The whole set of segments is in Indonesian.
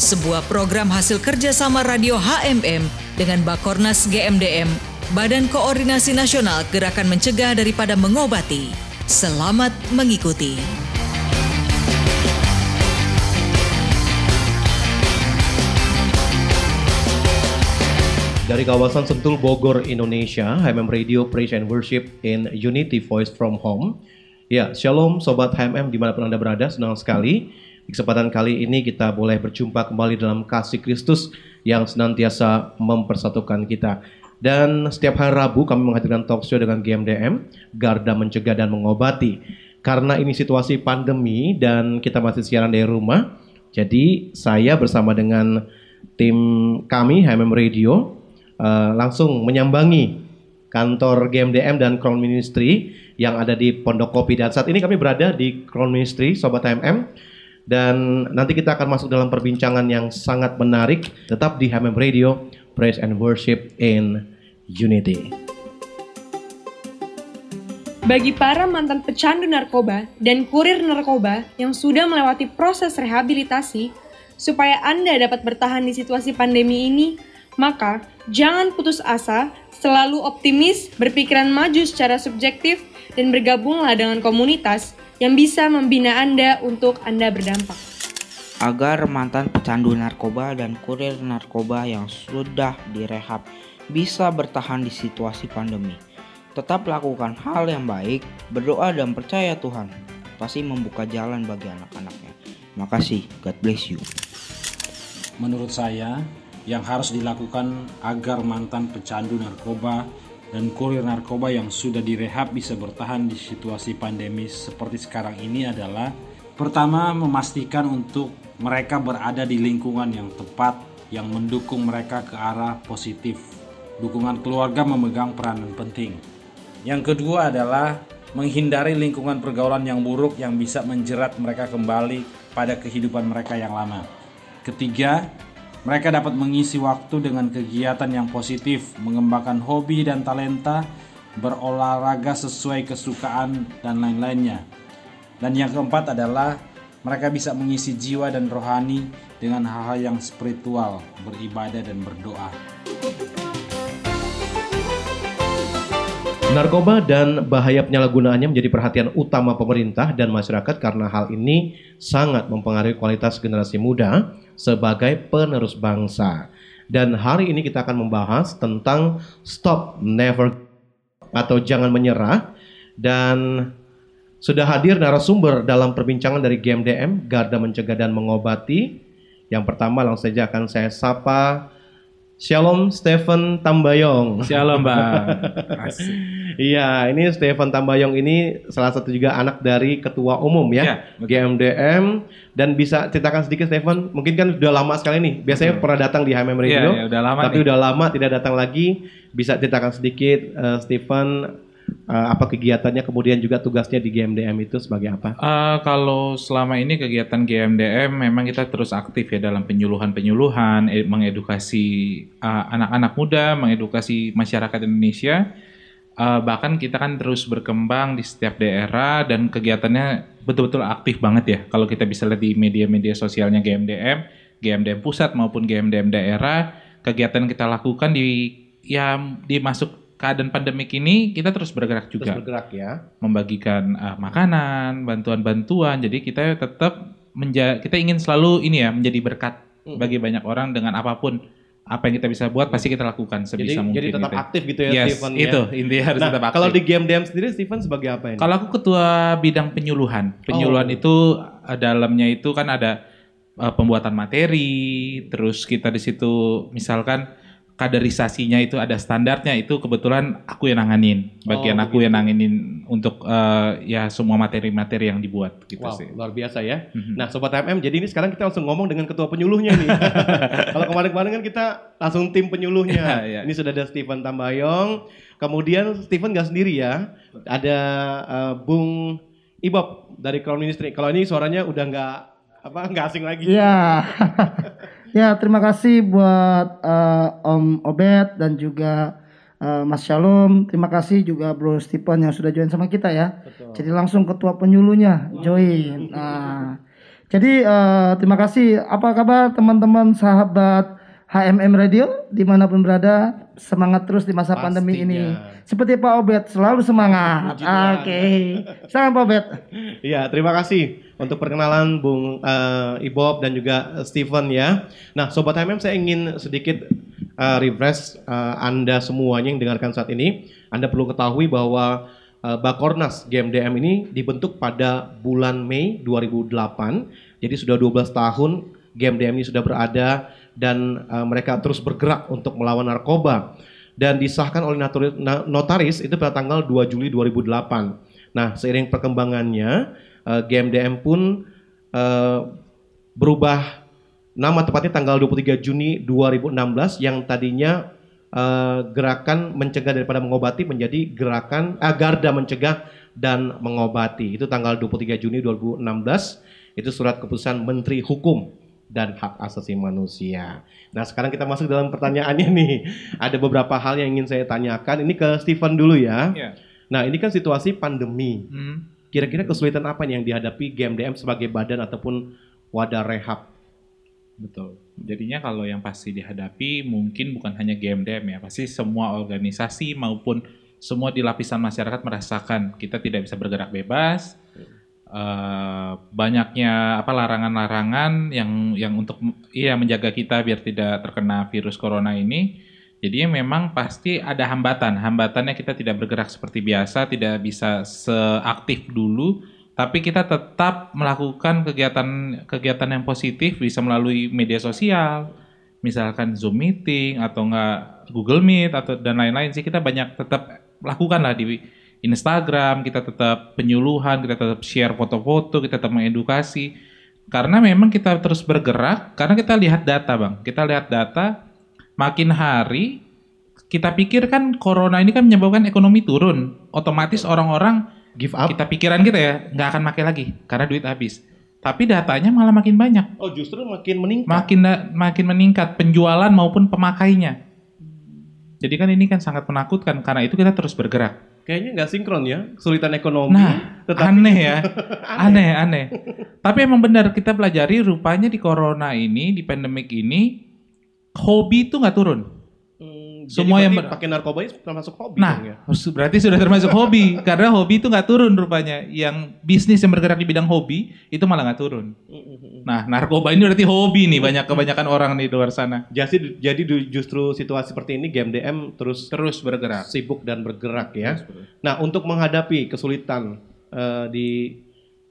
sebuah program hasil kerjasama Radio HMM dengan Bakornas GMDM, Badan Koordinasi Nasional Gerakan Mencegah Daripada Mengobati. Selamat mengikuti. Dari kawasan Sentul Bogor, Indonesia, HMM Radio Praise and Worship in Unity Voice from Home. Ya, shalom Sobat HMM di mana pun Anda berada, senang sekali. Kesempatan kali ini kita boleh berjumpa kembali dalam kasih Kristus yang senantiasa mempersatukan kita. Dan setiap hari Rabu kami menghadirkan talk show dengan GMDM, Garda Mencegah dan Mengobati. Karena ini situasi pandemi dan kita masih siaran dari rumah, jadi saya bersama dengan tim kami HMM Radio uh, langsung menyambangi kantor GMDM dan Crown Ministry yang ada di Pondok Kopi dan saat ini kami berada di Crown Ministry Sobat HMM dan nanti kita akan masuk dalam perbincangan yang sangat menarik tetap di HMM Radio Praise and Worship in Unity. Bagi para mantan pecandu narkoba dan kurir narkoba yang sudah melewati proses rehabilitasi, supaya Anda dapat bertahan di situasi pandemi ini, maka jangan putus asa, selalu optimis, berpikiran maju secara subjektif, dan bergabunglah dengan komunitas yang bisa membina Anda untuk Anda berdampak. Agar mantan pecandu narkoba dan kurir narkoba yang sudah direhab bisa bertahan di situasi pandemi. Tetap lakukan hal yang baik, berdoa dan percaya Tuhan pasti membuka jalan bagi anak-anaknya. Makasih, God bless you. Menurut saya, yang harus dilakukan agar mantan pecandu narkoba dan kurir narkoba yang sudah direhab bisa bertahan di situasi pandemi seperti sekarang ini adalah pertama memastikan untuk mereka berada di lingkungan yang tepat yang mendukung mereka ke arah positif. Dukungan keluarga memegang peranan penting. Yang kedua adalah menghindari lingkungan pergaulan yang buruk yang bisa menjerat mereka kembali pada kehidupan mereka yang lama. Ketiga, mereka dapat mengisi waktu dengan kegiatan yang positif, mengembangkan hobi dan talenta, berolahraga sesuai kesukaan, dan lain-lainnya. Dan yang keempat adalah mereka bisa mengisi jiwa dan rohani dengan hal-hal yang spiritual, beribadah dan berdoa. Narkoba dan bahaya penyalahgunaannya menjadi perhatian utama pemerintah dan masyarakat karena hal ini sangat mempengaruhi kualitas generasi muda sebagai penerus bangsa. Dan hari ini kita akan membahas tentang stop never atau jangan menyerah dan sudah hadir narasumber dalam perbincangan dari GMDM Garda Mencegah dan Mengobati. Yang pertama langsung saja akan saya sapa Shalom Stephen Tambayong. Shalom Bang. Iya, ini Stephen Tambayong ini salah satu juga anak dari ketua umum ya, Ya. GMDM dan bisa ceritakan sedikit Stephen, mungkin kan udah lama sekali nih. Biasanya Betul. pernah datang di HMM Radio, iya, udah lama tapi nih. udah lama tidak datang lagi. Bisa ceritakan sedikit eh, Stephen eh, apa kegiatannya kemudian juga tugasnya di GMDM itu sebagai apa? Eh, kalau selama ini kegiatan GMDM memang kita terus aktif ya dalam penyuluhan-penyuluhan, eh, mengedukasi anak-anak muda, mengedukasi masyarakat Indonesia. Eh, bahkan kita kan terus berkembang di setiap daerah dan kegiatannya betul-betul aktif banget ya. Kalau kita bisa lihat di media-media sosialnya GMDM, GMDM pusat maupun GMDM daerah, kegiatan kita lakukan di ya di masuk keadaan pandemik ini kita terus bergerak juga Terus bergerak ya. membagikan uh, makanan, bantuan-bantuan. Jadi kita tetap menja kita ingin selalu ini ya menjadi berkat Hmm. bagi banyak orang dengan apa pun apa yang kita bisa buat pasti kita lakukan Jadi, sebisa mungkin. jadi tetap gitu. aktif gitu ya Yes, Stephen ya. itu intinya harus Nah, tetap aktif. kalau di GMDM sendiri Stephen sebagai apa ini? Kalau aku ketua bidang penyuluhan. Penyuluhan Oh. itu uh, dalamnya itu kan ada uh, pembuatan materi, terus kita di situ misalkan kaderisasinya itu ada standarnya itu kebetulan aku yang nanganin bagian Oh, aku yang nanganin untuk eh, ya semua materi-materi yang dibuat gitu Wow, sih. luar biasa ya. Mhm. Nah, Sobat HMM, jadi ini sekarang kita langsung ngomong dengan ketua penyuluhnya nih. Kalau kemarin-kemarin kan kita langsung tim penyuluhnya. Iya, iya. Ini sudah ada Steven Tambayong. Kemudian Steven nggak sendiri ya. Ada eh, Bung Ibob dari Crown Ministry. Kalau ini suaranya udah nggak apa nggak asing lagi. Ya, ya terima kasih buat eh, Om Obed dan juga eh, Mas Shalom. Terima kasih juga Bro Stephen yang sudah join sama kita ya. Jadi langsung ketua penyuluhnya join. Nah, jadi eh, terima kasih. Apa kabar teman-teman sahabat HMM Radio di mana pun berada? Semangat terus di masa pandemi Pastinya. ini. Seperti Pak Obed selalu semangat. Oke, silakan Pak Obed. Iya, terima kasih untuk perkenalan Bung eh, Ibob dan juga eh, Steven ya. Nah, Sobat HMM saya ingin sedikit eh, refresh eh, Anda semuanya yang dengarkan saat ini. Anda perlu ketahui bahwa eh, Bakornas GMDM ini dibentuk pada bulan Mei 2008. Jadi sudah 12 tahun GMDM ini sudah berada dan eh, mereka terus bergerak untuk melawan narkoba dan disahkan oleh notaris itu pada tanggal 2 Juli 2008. Nah, seiring perkembangannya eh, GMDM pun eh, berubah nama tepatnya tanggal 23 Juni 2016 yang tadinya eh, gerakan mencegah daripada mengobati menjadi gerakan eh, Garda mencegah dan mengobati. Itu tanggal 23 Juni 2016. Itu surat keputusan Menteri Hukum dan Hak Asasi Manusia. Nah, sekarang kita masuk dalam pertanyaannya nih. Ada beberapa hal yang ingin saya tanyakan. Ini ke Steven dulu ya. Iya. Nah, ini kan situasi pandemi. Hmm. Kira-kira kesulitan apa yang dihadapi GMDM sebagai badan ataupun wadah rehab? Betul. Jadinya kalau yang pasti dihadapi mungkin bukan hanya GMDM ya, pasti semua organisasi maupun semua di lapisan masyarakat merasakan kita tidak bisa bergerak bebas. eh, banyaknya apa larangan-larangan yang yang untuk iya menjaga kita biar tidak terkena virus corona ini. Jadinya memang pasti ada hambatan. Hambatannya kita tidak bergerak seperti biasa, tidak bisa seaktif dulu tapi kita tetap melakukan kegiatan kegiatan yang positif bisa melalui media sosial misalkan Zoom meeting atau enggak Google Meet atau dan lain-lain sih. Kita banyak tetap lakukan lah di Instagram kita tetap penyuluhan kita tetap share foto-foto kita tetap mengedukasi. Karena memang kita terus bergerak karena kita lihat data bang. Kita lihat data makin hari kita pikir kan corona ini kan menyebabkan ekonomi turun otomatis orang-orang Give up? kita pikiran kita ya nggak akan pakai lagi karena duit habis. Tapi datanya malah makin banyak, Oh, justru makin meningkat. makin makin meningkat penjualan maupun pemakainya. Jadi kan ini kan sangat menakutkan karena itu kita terus bergerak. Kayaknya nggak sinkron ya, kesulitan ekonomi. Nah, tetapi aneh ya, aneh aneh. Tapi emang benar kita pelajari rupanya di corona ini, di pandemik ini, hobi itu nggak turun. Hmm, Semua jadi yang pakai narkoba itu termasuk hobi dong ya. Nah, berarti sudah termasuk hobi karena hobi itu nggak turun rupanya. Yang bisnis yang bergerak di bidang hobi itu malah nggak turun. Nah, narkoba ini berarti hobi nih banyak kebanyakan orang di luar sana Jadi jadi justru situasi seperti ini GMDM terus terus bergerak. sibuk dan bergerak ya. Nah, untuk menghadapi kesulitan eh, di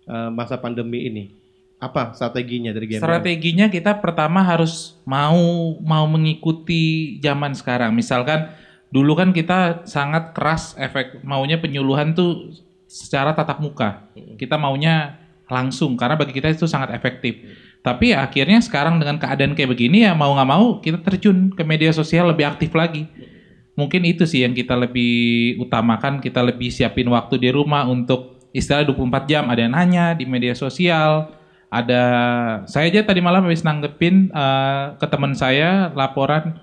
eh, masa pandemi ini, apa strateginya dari GMDM? Strateginya kita pertama harus mau mau mengikuti zaman sekarang. Misalkan dulu kan kita sangat keras efek maunya penyuluhan tuh secara tatap muka. Kita maunya langsung karena bagi kita itu sangat efektif. Tapi akhirnya sekarang dengan keadaan kayak begini ya mau nggak mau kita terjun ke media sosial lebih aktif lagi. Mungkin itu sih yang kita lebih utamakan, kita lebih siapin waktu di rumah untuk istilah 24 jam ada yang nanya di media sosial, ada saya aja tadi malam habis nanggepin eh, ke teman saya laporan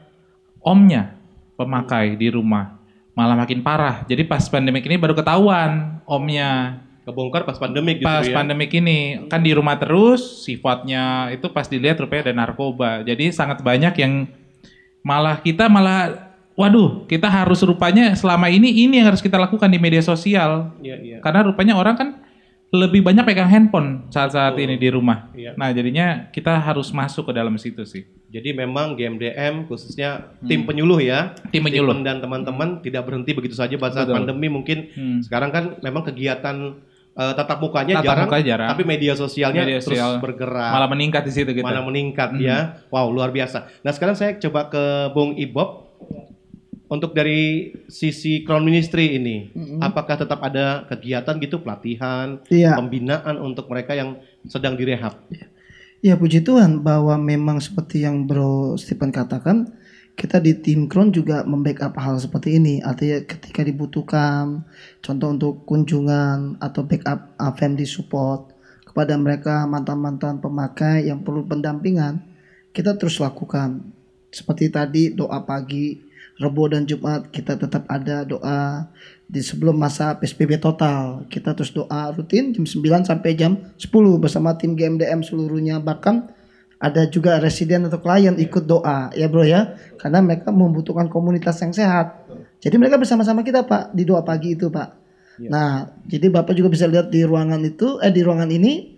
omnya pemakai di rumah malah makin parah. Jadi pas pandemik ini baru ketahuan omnya Kebongkar pas pandemik gitu pas ya. pandemik ini kan di rumah terus sifatnya itu pas dilihat rupanya ada narkoba. Jadi sangat banyak yang malah kita malah waduh kita harus rupanya selama ini ini yang harus kita lakukan di media sosial Iya, iya. karena rupanya orang kan lebih banyak pegang handphone saat-saat ini di rumah. Iya. Nah, jadinya kita harus masuk ke dalam situ sih. Jadi memang GMDM khususnya tim penyuluh ya, Tim penyuluh. Stephen dan teman-teman tidak berhenti begitu saja pada saat Betul. pandemi mungkin Hmm. sekarang kan memang kegiatan eh, tatap mukanya Tatap jarang, muka jarang. tapi media sosialnya Media terus sosial bergerak. Malah meningkat di situ gitu. mana meningkat ya. Wow, luar biasa. Nah, sekarang saya coba ke Bung Ibob. Untuk dari sisi Crown Ministry ini, apakah tetap ada kegiatan gitu pelatihan, Iya. pembinaan untuk mereka yang sedang direhab? Ya puji Tuhan bahwa memang seperti yang Bro Stephen katakan, kita di tim Crown juga membackup hal seperti ini. Artinya ketika dibutuhkan, contoh untuk kunjungan atau backup uh, family support kepada mereka mantan-mantan pemakai yang perlu pendampingan, kita terus lakukan. Seperti tadi doa pagi, Rebo dan Jumat kita tetap ada doa di sebelum masa PSBB total. Kita terus doa rutin jam 9 sampai jam 10 bersama tim GMDM seluruhnya bahkan ada juga residen atau klien ikut doa ya bro ya karena mereka membutuhkan komunitas yang sehat. Jadi mereka bersama-sama kita Pak di doa pagi itu Pak. Nah, jadi Bapak juga bisa lihat di ruangan itu eh di ruangan ini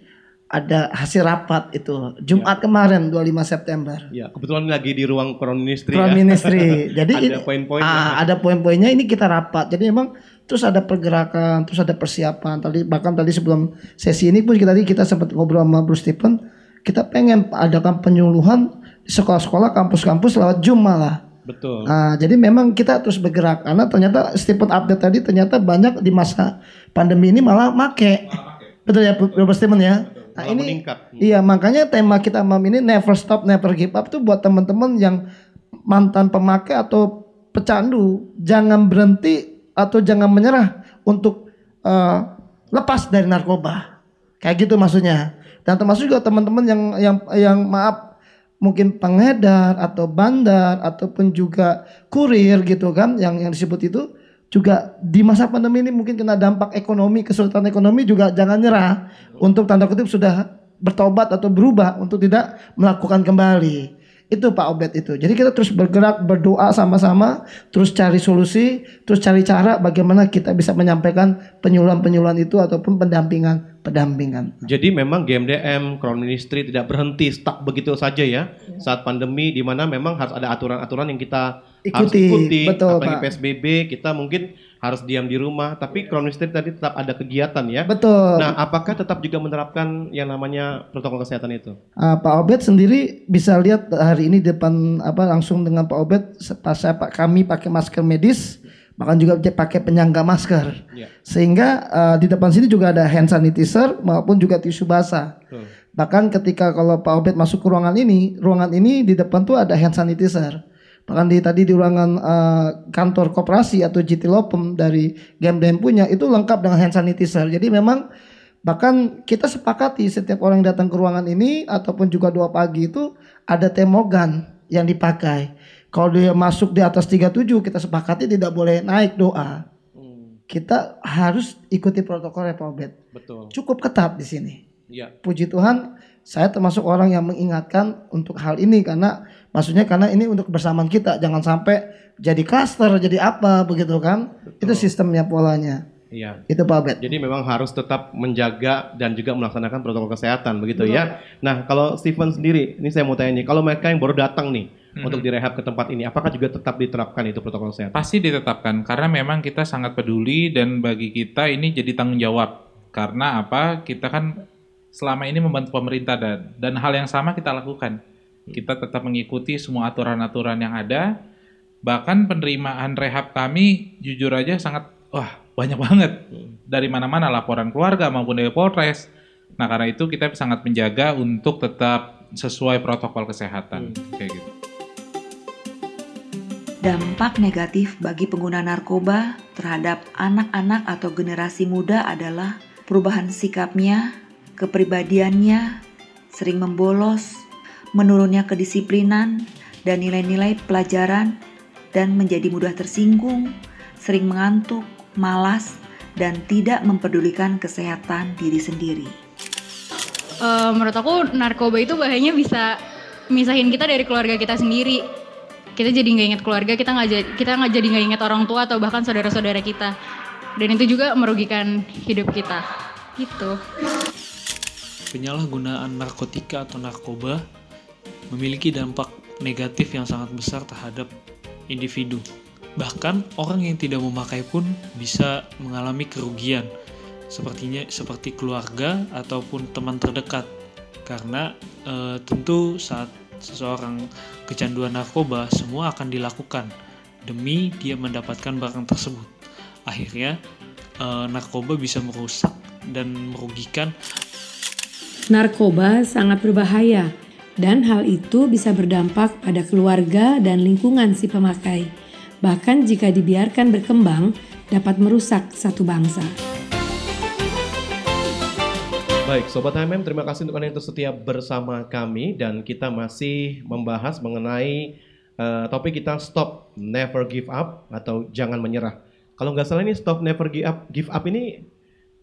ada hasil rapat itu Jumat kemarin 25 September. Ya, kebetulan lagi di ruang Crown Ministry Crown ya. Ministry. Jadi Ada ini- poin-poinnya. Ah, ada poin-poinnya ini kita rapat. Jadi memang terus ada pergerakan, terus ada persiapan. Tadi bahkan tadi sebelum sesi ini pun kita tadi kita sempat ngobrol sama Bruce Stephen, kita pengen adakan penyuluhan di sekolah-sekolah, kampus-kampus lewat Zoom malah. Betul. Nah, jadi memang kita terus bergerak karena ternyata Stephen update tadi ternyata banyak di masa pandemi ini malah make. Betul ya, Bro Stephen ya. Nah, Malah ini meningkat. Iya, makanya tema kita malam ini never stop, never give up tuh buat teman-teman yang mantan pemakai atau pecandu, jangan berhenti atau jangan menyerah untuk eh, lepas dari narkoba. Kayak gitu maksudnya. Dan termasuk juga teman-teman yang yang yang maaf mungkin pengedar atau bandar ataupun juga kurir gitu kan yang yang disebut itu juga di masa pandemi ini mungkin kena dampak ekonomi kesulitan ekonomi juga jangan nyerah. Untuk tanda kutip sudah bertobat atau berubah untuk tidak melakukan kembali. Itu Pak Obed itu. Jadi kita terus bergerak berdoa sama-sama terus cari solusi terus cari cara bagaimana kita bisa menyampaikan penyuluhan-penyuluhan itu ataupun pendampingan pendampingan Jadi memang GMDM, Crown Ministry tidak berhenti stuck begitu saja ya saat pandemi di mana memang harus ada aturan-aturan yang kita harus Ikuti, ikuti. betul, Apalagi Pak. PSBB kita mungkin harus diam di rumah, tapi Crown Ministry tadi tetap ada kegiatan ya. betul Nah, apakah tetap juga menerapkan yang namanya protokol kesehatan itu? Ah, Pak Obed sendiri bisa lihat hari ini depan apa langsung dengan Pak Obed pas saya pak kami pakai masker medis bahkan juga pakai penyangga masker Iya. sehingga ah, di depan sini juga ada hand sanitizer maupun juga tisu basah Betul. bahkan ketika kalau Pak Obed masuk ke ruangan ini ruangan ini di depan tuh ada hand sanitizer bahkan di tadi di ruangan ah, kantor koperasi atau GT Lopem dari GMDM punya itu lengkap dengan hand sanitizer jadi memang Bahkan kita sepakati setiap orang yang datang ke ruangan ini ataupun juga doa pagi itu ada termogan yang dipakai. Kalau dia masuk di atas 37 kita sepakati tidak boleh naik doa. Kita harus ikuti protokol Pak Obed. Betul. Cukup ketat di sini. Iya. Puji Tuhan, saya termasuk orang yang mengingatkan untuk hal ini karena maksudnya karena ini untuk kebersamaan kita. Jangan sampai jadi klaster, jadi apa begitu kan? Itu sistemnya polanya. Iya. Itu Pak Obed. Jadi memang harus tetap menjaga dan juga melaksanakan protokol kesehatan begitu ya. Nah, kalau Steven sendiri, ini saya mau tanya nih, kalau mereka yang baru datang nih untuk direhab ke tempat ini, apakah juga tetap diterapkan itu protokol kesehatan? Pasti ditetapkan karena memang kita sangat peduli dan bagi kita ini jadi tanggung jawab. Karena apa? Kita kan selama ini membantu pemerintah dan dan hal yang sama kita lakukan. Kita tetap mengikuti semua aturan-aturan yang ada. Bahkan penerimaan rehab kami jujur aja sangat wah banyak banget dari mana-mana laporan keluarga maupun dari Polres. Nah karena itu kita sangat menjaga untuk tetap sesuai protokol kesehatan kayak gitu. Dampak negatif bagi pengguna narkoba terhadap anak-anak atau generasi muda adalah perubahan sikapnya, kepribadiannya, sering membolos, menurunnya kedisiplinan dan nilai-nilai pelajaran, dan menjadi mudah tersinggung, sering mengantuk, malas, dan tidak mempedulikan kesehatan diri sendiri. Eh, menurut aku narkoba itu bahayanya bisa misahin kita dari keluarga kita sendiri. Kita jadi nggak ingat keluarga, kita nggak jadi kita nggak jadi nggak ingat orang tua atau bahkan saudara-saudara kita. Dan itu juga merugikan hidup kita. Gitu. Penyalahgunaan narkotika atau narkoba memiliki dampak negatif yang sangat besar terhadap individu. Bahkan orang yang tidak memakai pun bisa mengalami kerugian, sepertinya seperti keluarga ataupun teman terdekat. Karena eh, tentu saat seseorang kecanduan narkoba, semua akan dilakukan demi dia mendapatkan barang tersebut. Akhirnya eh, narkoba bisa merusak dan merugikan Narkoba sangat berbahaya dan hal itu bisa berdampak pada keluarga dan lingkungan si pemakai. Bahkan jika dibiarkan berkembang, dapat merusak satu bangsa. Baik, Sobat HMM, terima kasih untuk Anda yang tersetia bersama kami dan kita masih membahas mengenai eh, topik kita Stop Never Give Up atau Jangan Menyerah. Kalau nggak salah ini Stop Never Give Up, Give Up ini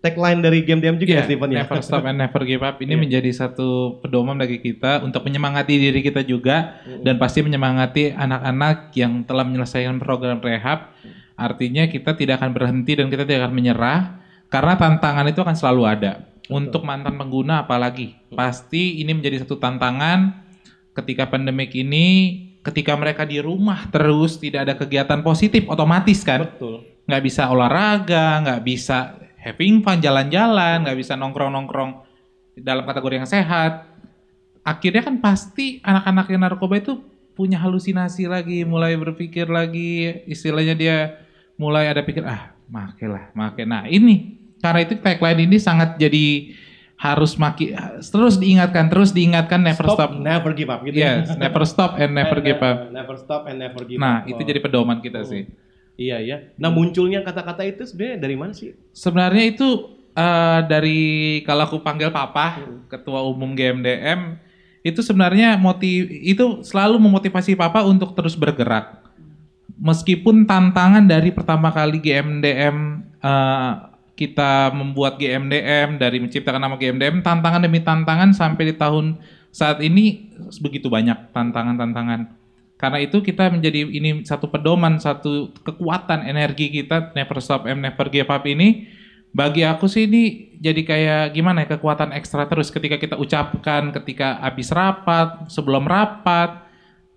tagline dari game DM juga ya, Iya, Steven ya? Never stop and never give up ini Iya. menjadi satu pedoman bagi kita untuk menyemangati diri kita juga dan pasti menyemangati anak-anak yang telah menyelesaikan program rehab. Artinya kita tidak akan berhenti dan kita tidak akan menyerah karena tantangan itu akan selalu ada. Untuk mantan pengguna apalagi pasti ini menjadi satu tantangan ketika pandemik ini ketika mereka di rumah terus tidak ada kegiatan positif otomatis kan Betul. nggak bisa olahraga, nggak bisa having fun, jalan-jalan, nggak bisa nongkrong-nongkrong dalam kategori yang sehat. Akhirnya kan pasti anak-anak yang narkoba itu punya halusinasi lagi, mulai berpikir lagi, istilahnya dia mulai ada pikir, ah, make lah, make. Nah ini, karena itu tagline ini sangat jadi harus maki terus diingatkan terus diingatkan never stop, never give up gitu ya. yes never stop and never give up Never stop and never give nah up. itu Oh. jadi pedoman kita sih Iya ya. Nah munculnya kata-kata itu sebenarnya dari mana sih? Sebenarnya itu eh, dari kalau aku panggil papa, ketua umum GMDM, itu sebenarnya motiv itu selalu memotivasi papa untuk terus bergerak. Meskipun tantangan dari pertama kali GMDM eh, kita membuat GMDM dari menciptakan nama GMDM, tantangan demi tantangan sampai di tahun saat ini begitu banyak tantangan-tantangan. Karena itu kita menjadi ini satu pedoman, satu kekuatan energi kita never stop and never give up ini bagi aku sih ini jadi kayak gimana ya kekuatan ekstra terus ketika kita ucapkan ketika habis rapat, sebelum rapat.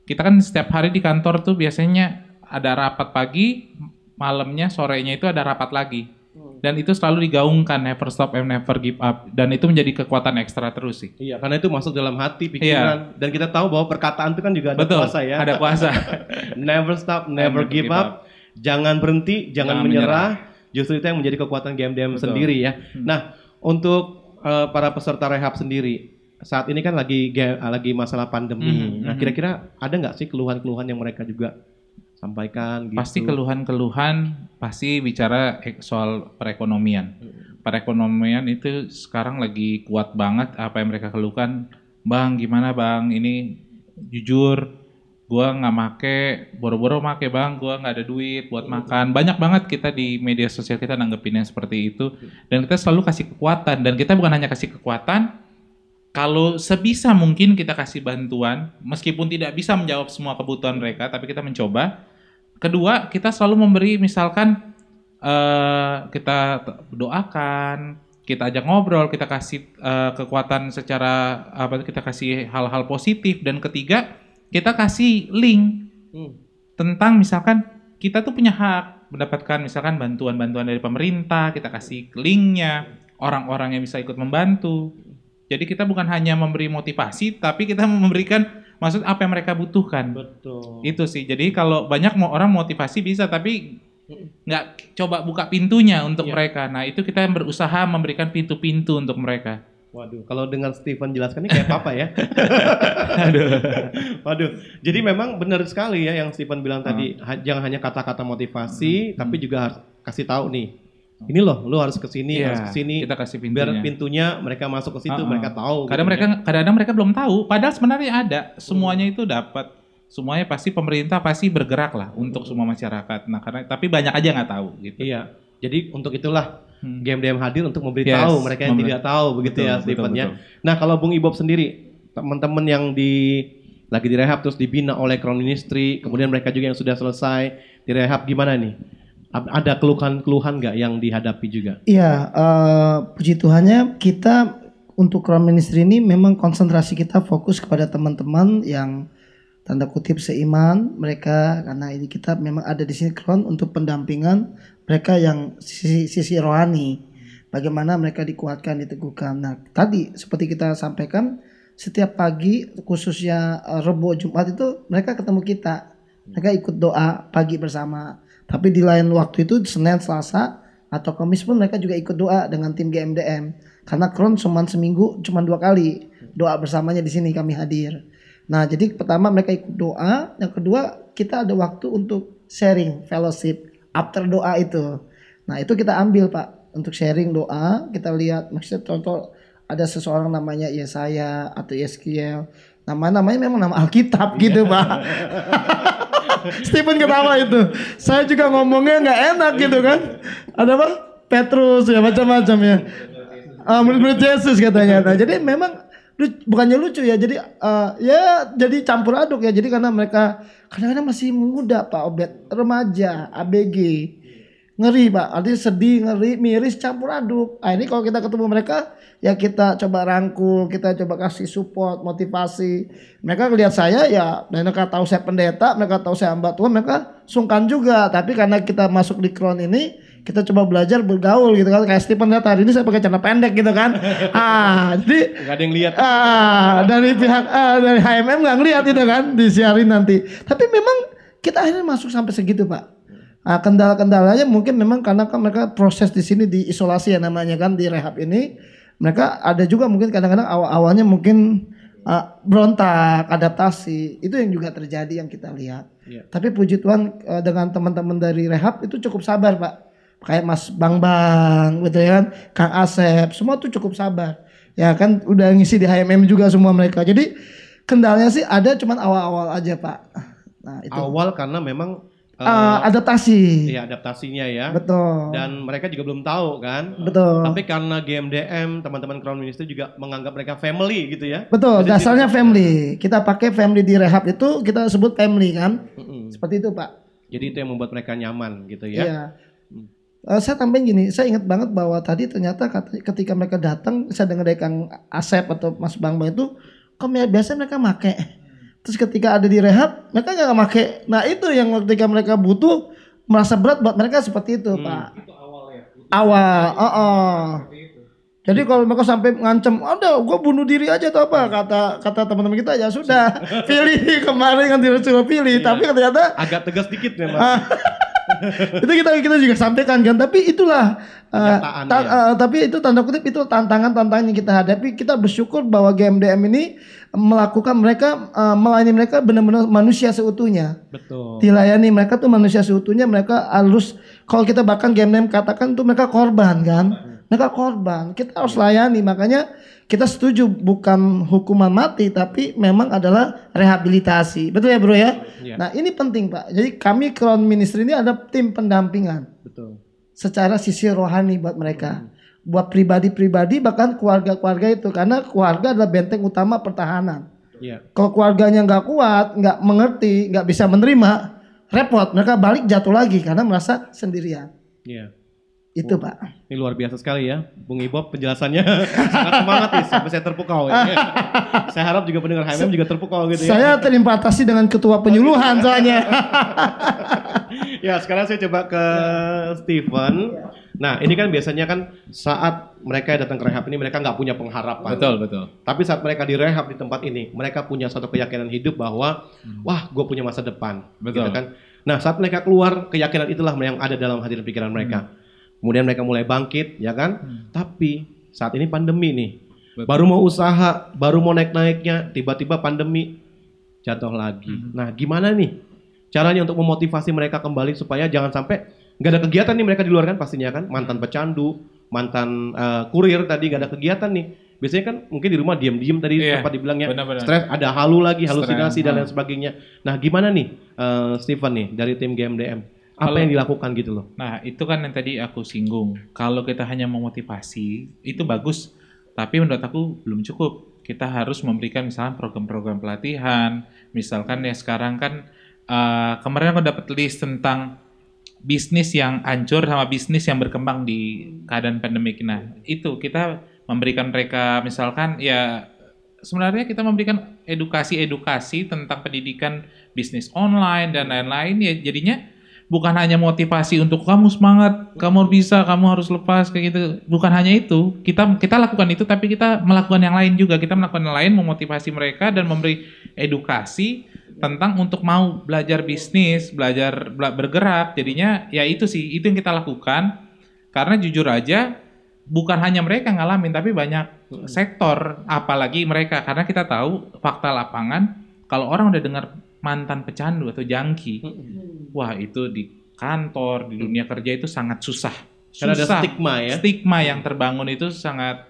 Kita kan setiap hari di kantor tuh biasanya ada rapat pagi, malamnya, sorenya itu ada rapat lagi. Dan itu selalu digaungkan never stop and never give up dan itu menjadi kekuatan ekstra terus sih. Iya, karena itu masuk dalam hati, pikiran, dan kita tahu bahwa perkataan itu kan juga ada Iya. Betul, kuasa ya. ada kuasa. never stop, never Never give give up. Jangan berhenti, jangan, Jangan menyerah. Justru itu yang menjadi kekuatan GMDM Betul. sendiri ya. Hmm. Nah, untuk eh, para peserta rehab sendiri, saat ini kan lagi lagi masalah pandemi. Mhm, Nah, mhm. kira-kira ada nggak sih keluhan-keluhan yang mereka juga sampaikan gitu? Pasti keluhan-keluhan pasti bicara soal perekonomian. Perekonomian itu sekarang lagi kuat banget apa yang mereka keluhkan. Bang, gimana bang? Ini jujur, gua nggak make, boro-boro make bang, gua nggak ada duit buat makan. Banyak banget kita di media sosial kita nanggepin yang seperti itu. Dan kita selalu kasih kekuatan. Dan kita bukan hanya kasih kekuatan, kalau sebisa mungkin kita kasih bantuan, meskipun tidak bisa menjawab semua kebutuhan mereka, tapi kita mencoba. Kedua, kita selalu memberi misalkan eh, kita doakan, kita ajak ngobrol, kita kasih eh, kekuatan secara apa kita kasih hal-hal positif dan ketiga, kita kasih link Hmm. tentang misalkan kita tuh punya hak mendapatkan misalkan bantuan-bantuan dari pemerintah, kita kasih linknya, orang-orang yang bisa ikut membantu. Jadi kita bukan hanya memberi motivasi, tapi kita memberikan maksud apa yang mereka butuhkan. Betul. Itu sih. Jadi kalau banyak mau orang motivasi bisa, tapi nggak coba buka pintunya untuk Iya. mereka. Nah itu kita berusaha memberikan pintu-pintu untuk mereka. Waduh, kalau dengar Steven jelaskan ini kayak papa ya. Waduh, jadi memang benar sekali ya yang Steven bilang tadi, ha- jangan hanya kata-kata motivasi, tapi juga harus kasih tahu nih. Ini loh, lu harus ke sini, Iya, harus ke sini. kita kasih Biar pintunya. pintunya mereka masuk ke situ, Uh-uh. mereka tahu. Kadang gitu mereka ya. kadang-kadang mereka belum tahu, padahal sebenarnya ada. Semuanya itu dapat. Semuanya pasti pemerintah pasti bergerak lah untuk semua masyarakat. Nah, karena tapi banyak aja nggak tahu gitu. Iya. Jadi untuk itulah Hmm. game DM hadir untuk memberitahu Yes, mereka yang tidak tahu begitu ya Betul, ya. betul. Nah, kalau Bung Ibob sendiri, teman-teman yang di lagi direhab terus dibina oleh Crown Ministry, kemudian mereka juga yang sudah selesai direhab gimana nih? Ada keluhan-keluhan nggak yang dihadapi juga? Iya, eh, puji Tuhannya kita untuk Crown Ministry ini memang konsentrasi kita fokus kepada teman-teman yang tanda kutip seiman mereka karena ini kita memang ada di sini Crown untuk pendampingan mereka yang sisi, sisi rohani. Bagaimana mereka dikuatkan, diteguhkan. Nah, tadi seperti kita sampaikan setiap pagi khususnya eh, Rebo Jumat itu mereka ketemu kita mereka ikut doa pagi bersama. Tapi di lain waktu itu Senin, Selasa atau Kamis pun mereka juga ikut doa dengan tim GMDM. Karena Kron cuma seminggu cuma dua kali doa bersamanya di sini kami hadir. Nah jadi pertama mereka ikut doa, yang kedua kita ada waktu untuk sharing fellowship after doa itu. Nah itu kita ambil pak untuk sharing doa, kita lihat maksudnya contoh ada seseorang namanya Yesaya atau Yeskiel, nama namanya memang nama Alkitab gitu pak. Stephen ketawa itu. Saya juga ngomongnya nggak enak gitu kan. Ada apa? Petrus ya macam-macam ya. Ah, murid-murid Yesus katanya. Nah, jadi memang bukannya lucu ya. Jadi eh, ya jadi campur aduk ya. Jadi karena mereka kadang-kadang masih muda Pak Obed, remaja, ABG. Ngeri Pak, artinya sedih, ngeri, miris, campur aduk. Nah ini kalau kita ketemu mereka, ya kita coba rangkul, kita coba kasih support, motivasi. Mereka lihat saya ya, mereka tahu saya pendeta, mereka tahu saya hamba Tuhan, mereka sungkan juga. Tapi karena kita masuk di Crown ini, kita coba belajar bergaul gitu kan. Kayak Stephen lihat hari ini saya pakai celana pendek gitu kan. Ah, jadi Gak ada yang lihat. Ah, dari pihak ah, dari HMM nggak ngeliat itu kan disiarin nanti. Tapi memang kita akhirnya masuk sampai segitu pak. Ah, kendala-kendalanya mungkin memang karena kan mereka proses di sini di isolasi ya namanya kan di rehab ini. Mereka ada juga mungkin kadang-kadang awal-awalnya mungkin ah, berontak, adaptasi. Itu yang juga terjadi yang kita lihat. Iya. Tapi puji Tuhan eh, dengan teman-teman dari rehab itu cukup sabar pak. Kayak Mas Bang Bang gitu ya kan, Kang Asep, semua tuh cukup sabar. Ya kan udah ngisi di HMM juga semua mereka. Jadi kendalanya sih ada cuman awal-awal aja pak. Nah itu. Awal karena memang Eh, adaptasi. Iya adaptasinya ya. Betul. Dan mereka juga belum tahu kan. Betul. Tapi karena GMDM teman-teman Crown Ministry juga menganggap mereka family gitu ya. Betul, Jadi dasarnya tidak- family. Kita pakai family di rehab itu kita sebut family kan. Mm-mm. Seperti itu pak. Jadi itu yang membuat mereka nyaman gitu ya. Iya. Eh, saya tambahin gini, saya ingat banget bahwa tadi ternyata ketika mereka datang, saya dengar dari Kang Asep atau Mas Bang Bang itu, kok biasanya mereka make. Terus ketika ada di rehab, mereka nggak make. Nah itu yang ketika mereka butuh merasa berat buat mereka seperti itu, Pak. Awal, oh, oh. Jadi kalau mereka sampai ngancem, ada gue bunuh diri aja atau apa kata kata teman-teman kita ya sudah pilih kemarin kan disuruh pilih, tapi ternyata Agak tegas dikit memang. Ah. itu kita kita juga sampaikan kan tapi itulah uh, ta- ya. uh, tapi itu tanda kutip itu tantangan-tantangan yang kita hadapi kita bersyukur bahwa GMDM ini melakukan mereka uh, melayani mereka benar-benar manusia seutuhnya. Betul. dilayani mereka tuh manusia seutuhnya mereka harus kalau kita bahkan GMDM katakan tuh mereka korban kan? Mereka korban. Kita harus layani. Makanya kita setuju bukan hukuman mati tapi memang adalah rehabilitasi. Betul ya bro ya? Iya. nah ini penting pak. Jadi kami Crown Ministry ini ada tim pendampingan. Betul. secara sisi rohani buat mereka buat pribadi-pribadi bahkan keluarga-keluarga itu karena keluarga adalah benteng utama pertahanan Iya. kalau keluarganya nggak kuat, nggak mengerti, nggak bisa menerima, repot. Mereka balik jatuh lagi karena merasa sendirian. Iya. Itu pak. Ini luar biasa sekali ya, Bung Ibob penjelasannya sangat semangat nih sampai saya terpukau. Ya. saya harap juga pendengar HMM juga terpukau gitu ya. Saya terimpatasi dengan ketua penyuluhan soalnya. ya sekarang saya coba ke Steven. Nah ini kan biasanya kan saat mereka datang ke rehab ini mereka nggak punya pengharapan. Betul, betul. Tapi saat mereka direhab di tempat ini, mereka punya suatu keyakinan hidup bahwa wah gue punya masa depan. Betul. Gitu kan. Nah saat mereka keluar keyakinan itulah yang ada dalam hati dan pikiran mereka. Kemudian mereka mulai bangkit, ya kan? Tapi saat ini pandemi nih, baru mau usaha, baru mau naik-naiknya, tiba-tiba pandemi jatuh lagi. Nah gimana nih caranya untuk memotivasi mereka kembali supaya jangan sampai nggak ada kegiatan nih mereka di luar kan pastinya kan mantan pecandu, mantan eh, kurir tadi nggak ada kegiatan nih. Biasanya kan mungkin di rumah diam-diam tadi Iya, sempat dibilangnya stres, ada halu lagi, halusinasi dan lain sebagainya. Nah gimana nih eh, Steven nih dari tim GMDM? Apa Kalau- yang dilakukan gitu loh? Nah, itu kan yang tadi aku singgung. Kalau kita hanya memotivasi, itu bagus. Tapi menurut aku belum cukup. Kita harus memberikan misalnya program-program pelatihan. Misalkan ya sekarang kan eh, kemarin aku dapat list tentang bisnis yang hancur sama bisnis yang berkembang di keadaan pandemik. Nah, itu kita memberikan mereka misalkan ya sebenarnya kita memberikan edukasi-edukasi tentang pendidikan bisnis online dan lain-lain ya jadinya bukan hanya motivasi untuk kamu semangat, kamu bisa, kamu harus lepas kayak gitu. Bukan hanya itu. Kita kita lakukan itu tapi kita melakukan yang lain juga. Kita melakukan yang lain memotivasi mereka dan memberi edukasi tentang untuk mau belajar bisnis, belajar bela- bergerak. Jadinya ya itu sih, itu yang kita lakukan. Karena jujur aja bukan hanya mereka ngalamin tapi banyak sektor apalagi mereka karena kita tahu fakta lapangan kalau orang udah dengar mantan pecandu atau jangki, wah itu di kantor, di dunia kerja itu sangat susah. Karena ada Susah. stigma ya. Stigma yang terbangun itu sangat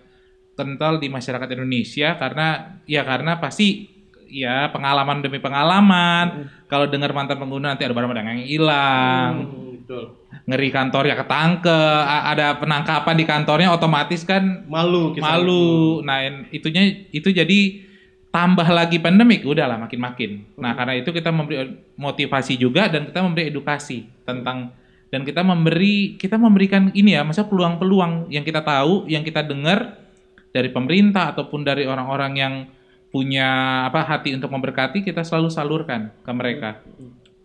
kental di masyarakat Indonesia karena ya karena pasti ya pengalaman demi pengalaman. Kalau dengar mantan pengguna nanti ada barang-barang yang hilang. betul. Ngeri kantornya ketangke, a- ada penangkapan di kantornya otomatis kan Malu kita. malu. Nah, itunya itu jadi tambah lagi pandemik, udahlah makin-makin. Nah, karena itu kita memberi motivasi juga dan kita memberi edukasi tentang dan kita memberi kita memberikan ini ya, masa peluang-peluang yang kita tahu, yang kita dengar dari pemerintah ataupun dari orang-orang yang punya apa hati untuk memberkati, kita selalu salurkan ke mereka.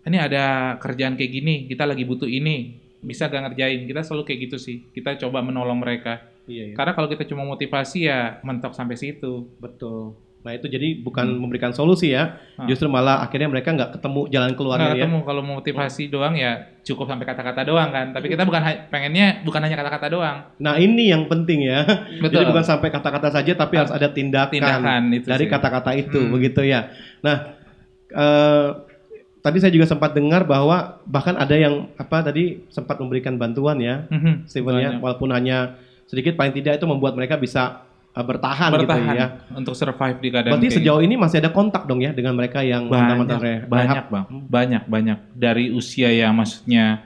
Ini ada kerjaan kayak gini, kita lagi butuh ini, bisa gak ngerjain? Kita selalu kayak gitu sih. Kita coba menolong mereka. Iya, iya. Karena kalau kita cuma motivasi ya mentok sampai situ. Betul. Nah itu jadi bukan memberikan solusi ya, Ah. justru malah akhirnya mereka nggak ketemu jalan keluarnya Nggak ya. ketemu kalau motivasi doang ya cukup sampai kata-kata doang kan. Tapi kita bukan pengennya bukan hanya kata-kata doang. Nah ini yang penting ya. Betul. Jadi bukan sampai kata-kata saja, tapi harus ada tindakan, Tindakan, itu dari kata-kata itu, Hmm. begitu ya. Nah, eh, tadi saya juga sempat dengar bahwa bahkan ada yang apa tadi sempat memberikan bantuan ya, Mhm, Steven ya, walaupun hanya sedikit, paling tidak itu membuat mereka bisa bertahan, Bertahan gitu ya. untuk survive di keadaan Berarti sejauh ini masih ada kontak dong ya dengan mereka yang mantan-mantan banyak, bang, banyak banyak. Dari usia yang maksudnya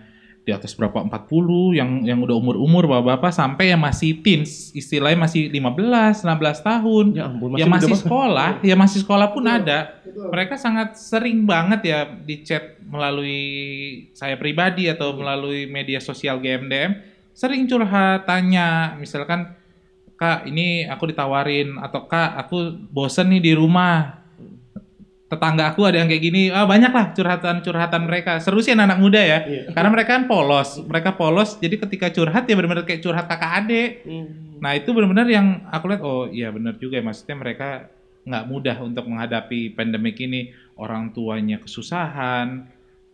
di atas berapa 40 yang yang udah umur-umur bapak-bapak sampai yang masih teens istilahnya masih 15 16 tahun. Ya ampun, yang muda masih sekolah ya masih sekolah pun ada. Mereka sangat sering banget ya di chat melalui saya pribadi atau melalui media sosial GMDM sering curhat tanya. Misalkan kak ini aku ditawarin atau kak aku bosen nih di rumah. Tetangga aku ada yang kayak gini. Ah banyak lah curhatan-curhatan mereka. Seru sih anak-anak muda ya. Karena mereka kan polos. Mereka polos jadi ketika curhat ya benar-benar kayak curhat kakak adik. Nah itu benar-benar yang aku lihat oh iya benar juga ya. Maksudnya mereka nggak mudah untuk menghadapi pandemik ini. Orang tuanya kesusahan.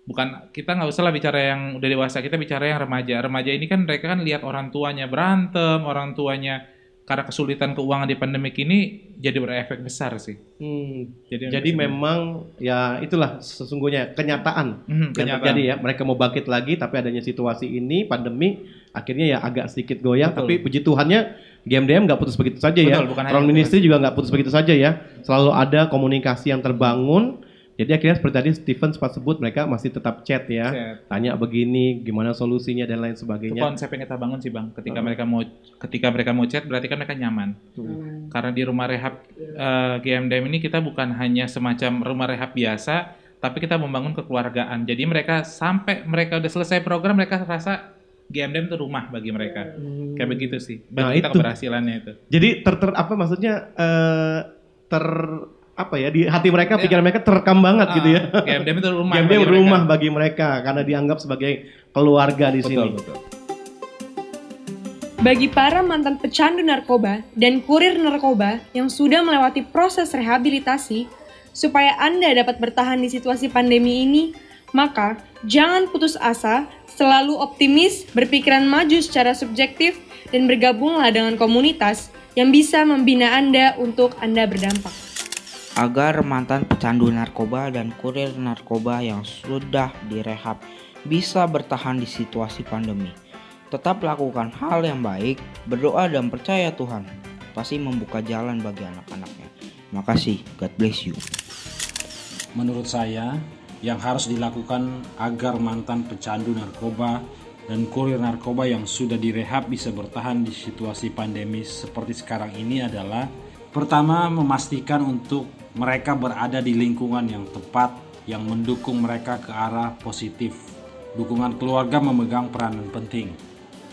Bukan kita nggak usah lah bicara yang udah dewasa. Kita bicara yang remaja. Remaja ini kan mereka kan lihat orang tuanya berantem orang tuanya karena kesulitan keuangan di pandemik ini jadi berefek besar sih Hmm. Jadi- Jadi, memang ya itulah sesungguhnya kenyataan Mhm, yang kenyataan. terjadi ya. Mereka mau bangkit lagi tapi adanya situasi ini pandemi akhirnya ya agak sedikit goyang. Betul. Tapi puji Tuhannya GMDM nggak putus begitu saja ya. Betul, bukan Crown putus. Ministry juga nggak putus begitu saja ya. Selalu ada komunikasi yang terbangun. Jadi akhirnya seperti tadi Stephen sempat sebut mereka masih tetap chat ya. Chat. Tanya begini, gimana solusinya dan lain Itu sebagainya. konsep yang kita bangun sih bang. Ketika Hmm. mereka mau ketika mereka mau chat berarti kan mereka nyaman. Hmm. Karena di rumah rehab eh, GMDM ini kita bukan hanya semacam rumah rehab biasa, tapi kita membangun kekeluargaan. Jadi mereka sampai mereka udah selesai program mereka rasa GMDM itu rumah bagi mereka. Kayak begitu sih. Nah, Bagi kita itu. keberhasilannya itu. Jadi ter, ter- apa maksudnya eh, ter apa ya di hati mereka pikiran mereka terekam banget Ah, gitu ya. GMDM itu rumah bagi rumah mereka. bagi mereka karena dianggap sebagai keluarga di Betul, sini. betul. Bagi para mantan pecandu narkoba dan kurir narkoba yang sudah melewati proses rehabilitasi, supaya Anda dapat bertahan di situasi pandemi ini, maka jangan putus asa, selalu optimis, berpikiran maju secara subjektif, dan bergabunglah dengan komunitas yang bisa membina Anda untuk Anda berdampak. Agar mantan pecandu narkoba dan kurir narkoba yang sudah direhab bisa bertahan di situasi pandemi. Tetap lakukan hal yang baik, berdoa dan percaya Tuhan pasti membuka jalan bagi anak-anaknya. Makasih, God bless you. Menurut saya, yang harus dilakukan agar mantan pecandu narkoba dan kurir narkoba yang sudah direhab bisa bertahan di situasi pandemi seperti sekarang ini adalah pertama memastikan untuk mereka berada di lingkungan yang tepat yang mendukung mereka ke arah positif. Dukungan keluarga memegang peranan penting.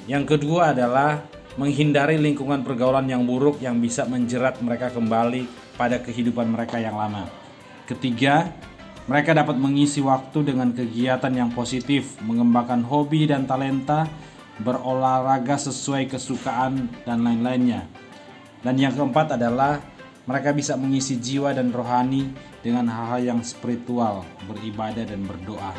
Yang kedua adalah menghindari lingkungan pergaulan yang buruk yang bisa menjerat mereka kembali pada kehidupan mereka yang lama. Ketiga, mereka dapat mengisi waktu dengan kegiatan yang positif, mengembangkan hobi dan talenta, berolahraga sesuai kesukaan dan lain-lainnya. Dan yang keempat adalah Mereka bisa mengisi jiwa dan rohani dengan hal-hal yang spiritual, beribadah dan berdoa.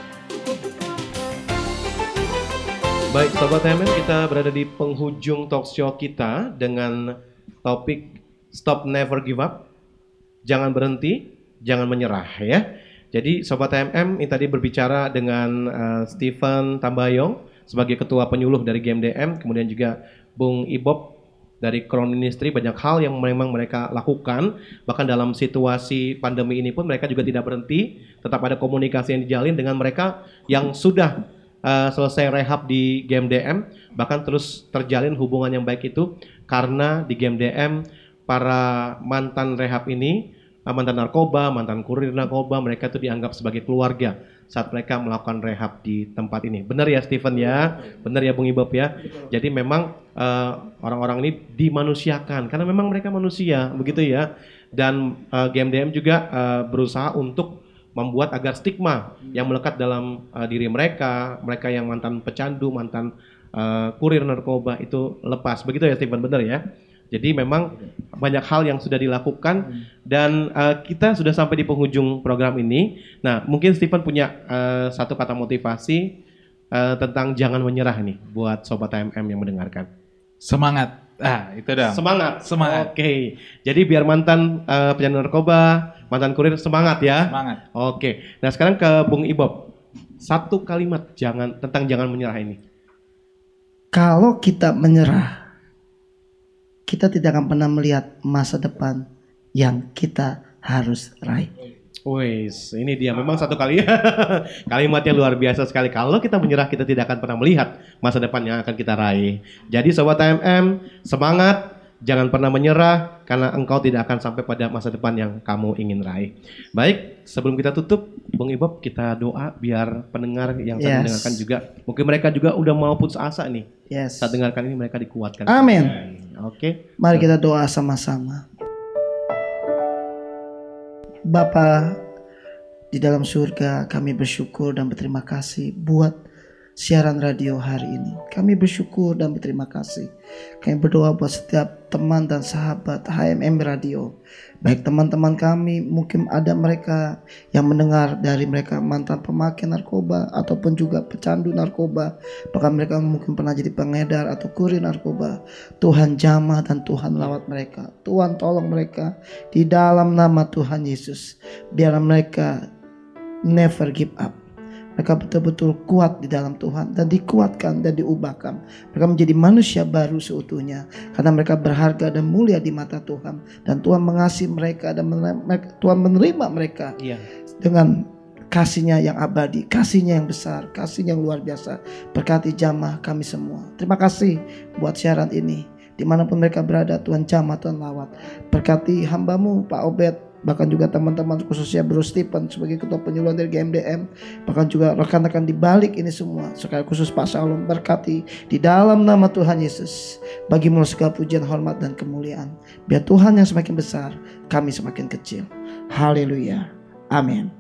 Baik, Sobat HMM, kita berada di penghujung talk show kita dengan topik Stop Never Give Up. Jangan berhenti, jangan menyerah ya. Jadi Sobat HMM ini tadi berbicara dengan uh, Stephen Tambayong sebagai ketua penyuluh dari GMDM, kemudian juga Bung Ibob dari Crown Ministry banyak hal yang memang mereka lakukan. Bahkan dalam situasi pandemi ini pun mereka juga tidak berhenti. Tetap ada komunikasi yang dijalin dengan mereka yang sudah uh, selesai rehab di GMDM bahkan terus terjalin hubungan yang baik itu karena di GMDM para mantan rehab ini mantan narkoba, mantan kurir narkoba mereka itu dianggap sebagai keluarga saat mereka melakukan rehab di tempat ini. Benar ya Steven ya? Benar ya Bung Ibob ya? Jadi memang uh, orang-orang ini dimanusiakan karena memang mereka manusia, begitu ya. Dan uh, GMDM juga uh, berusaha untuk membuat agar stigma yang melekat dalam uh, diri mereka, mereka yang mantan pecandu, mantan uh, kurir narkoba itu lepas. Begitu ya Steven, benar ya? Jadi memang banyak hal yang sudah dilakukan dan uh, kita sudah sampai di penghujung program ini. Nah, mungkin Stephen punya uh, satu kata motivasi uh, tentang jangan menyerah nih buat sobat HMM yang mendengarkan. Semangat. Ah, itu dah. Semangat. Semangat. Oke. Okay. Jadi biar mantan uh, pecandu narkoba, mantan kurir semangat ya. Semangat. Oke. Okay. Nah, sekarang ke Bung Ibob. Satu kalimat jangan tentang jangan menyerah ini. Kalau kita menyerah, kita tidak akan pernah melihat masa depan yang kita harus raih. Wes, ini dia memang satu kali kalimatnya luar biasa sekali. Kalau kita menyerah, kita tidak akan pernah melihat masa depan yang akan kita raih. Jadi sobat TMM, semangat, jangan pernah menyerah karena engkau tidak akan sampai pada masa depan yang kamu ingin raih. Baik, sebelum kita tutup, Bung Ibob, kita doa biar pendengar yang yes. mendengarkan juga, mungkin mereka juga udah mau putus asa nih. Yes. Saat dengarkan ini mereka dikuatkan. Amin. Oke. Okay. Mari kita doa sama-sama. Bapa di dalam surga, kami bersyukur dan berterima kasih buat siaran radio hari ini. Kami bersyukur dan berterima kasih. Kami berdoa buat setiap teman dan sahabat HMM Radio. Baik teman-teman kami, mungkin ada mereka yang mendengar dari mereka mantan pemakai narkoba ataupun juga pecandu narkoba. Bahkan mereka mungkin pernah jadi pengedar atau kurir narkoba. Tuhan jamah dan Tuhan lawat mereka. Tuhan tolong mereka di dalam nama Tuhan Yesus. Biar mereka never give up mereka betul-betul kuat di dalam Tuhan dan dikuatkan dan diubahkan. Mereka menjadi manusia baru seutuhnya karena mereka berharga dan mulia di mata Tuhan dan Tuhan mengasihi mereka dan Tuhan menerima mereka iya. dengan kasihnya yang abadi, kasihnya yang besar, kasihnya yang luar biasa. Berkati jamah kami semua. Terima kasih buat siaran ini. Di mana pun mereka berada, Tuhan jamah, Tuhan lawat. Berkati hambamu Pak Obed, bahkan juga teman-teman khususnya Bro Stephen sebagai ketua penyuluhan dari GMDM bahkan juga rekan-rekan di balik ini semua. Sekali khusus Pak Salom berkati di dalam nama Tuhan Yesus. Bagi segala pujian hormat dan kemuliaan. Biar Tuhan yang semakin besar kami semakin kecil. Haleluya. Amin.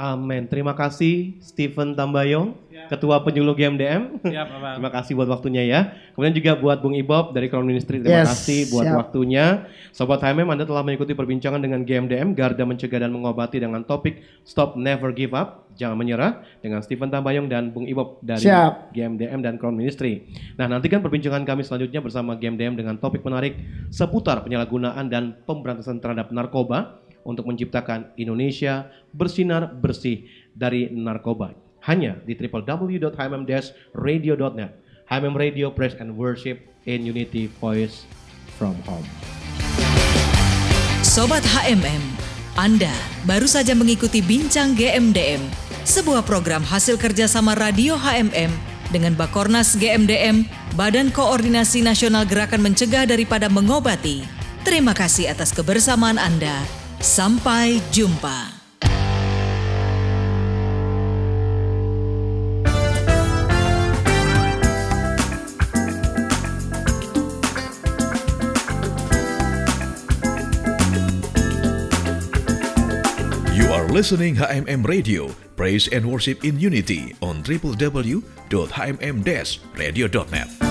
Amin. Terima kasih Stephen Tambayong. Ketua Penyuluh GMDM. Ya, Terima kasih buat waktunya ya. Kemudian juga buat Bung Ibob dari Crown Ministry. Terima yes, kasih buat siap. waktunya. Sobat HMM, Anda telah mengikuti perbincangan dengan GMDM, Garda Mencegah dan Mengobati dengan topik Stop Never Give Up, Jangan Menyerah dengan Stephen Tambayong dan Bung Ibob dari siap. GMDM dan Crown Ministry. Nah, nantikan perbincangan kami selanjutnya bersama GMDM dengan topik menarik seputar penyalahgunaan dan pemberantasan terhadap narkoba untuk menciptakan Indonesia bersinar bersih dari narkoba. Hanya di www.hmm-radio.net. HMM Radio Praise and Worship in Unity Voice from Home. Sobat HMM, Anda baru saja mengikuti Bincang GMDM, sebuah program hasil kerjasama Radio HMM dengan Bakornas GMDM, Badan Koordinasi Nasional Gerakan Mencegah Daripada Mengobati. Terima kasih atas kebersamaan Anda Sampai jumpa. Listening HMM Radio, Praise and Worship in Unity on www.hmm-radio.net.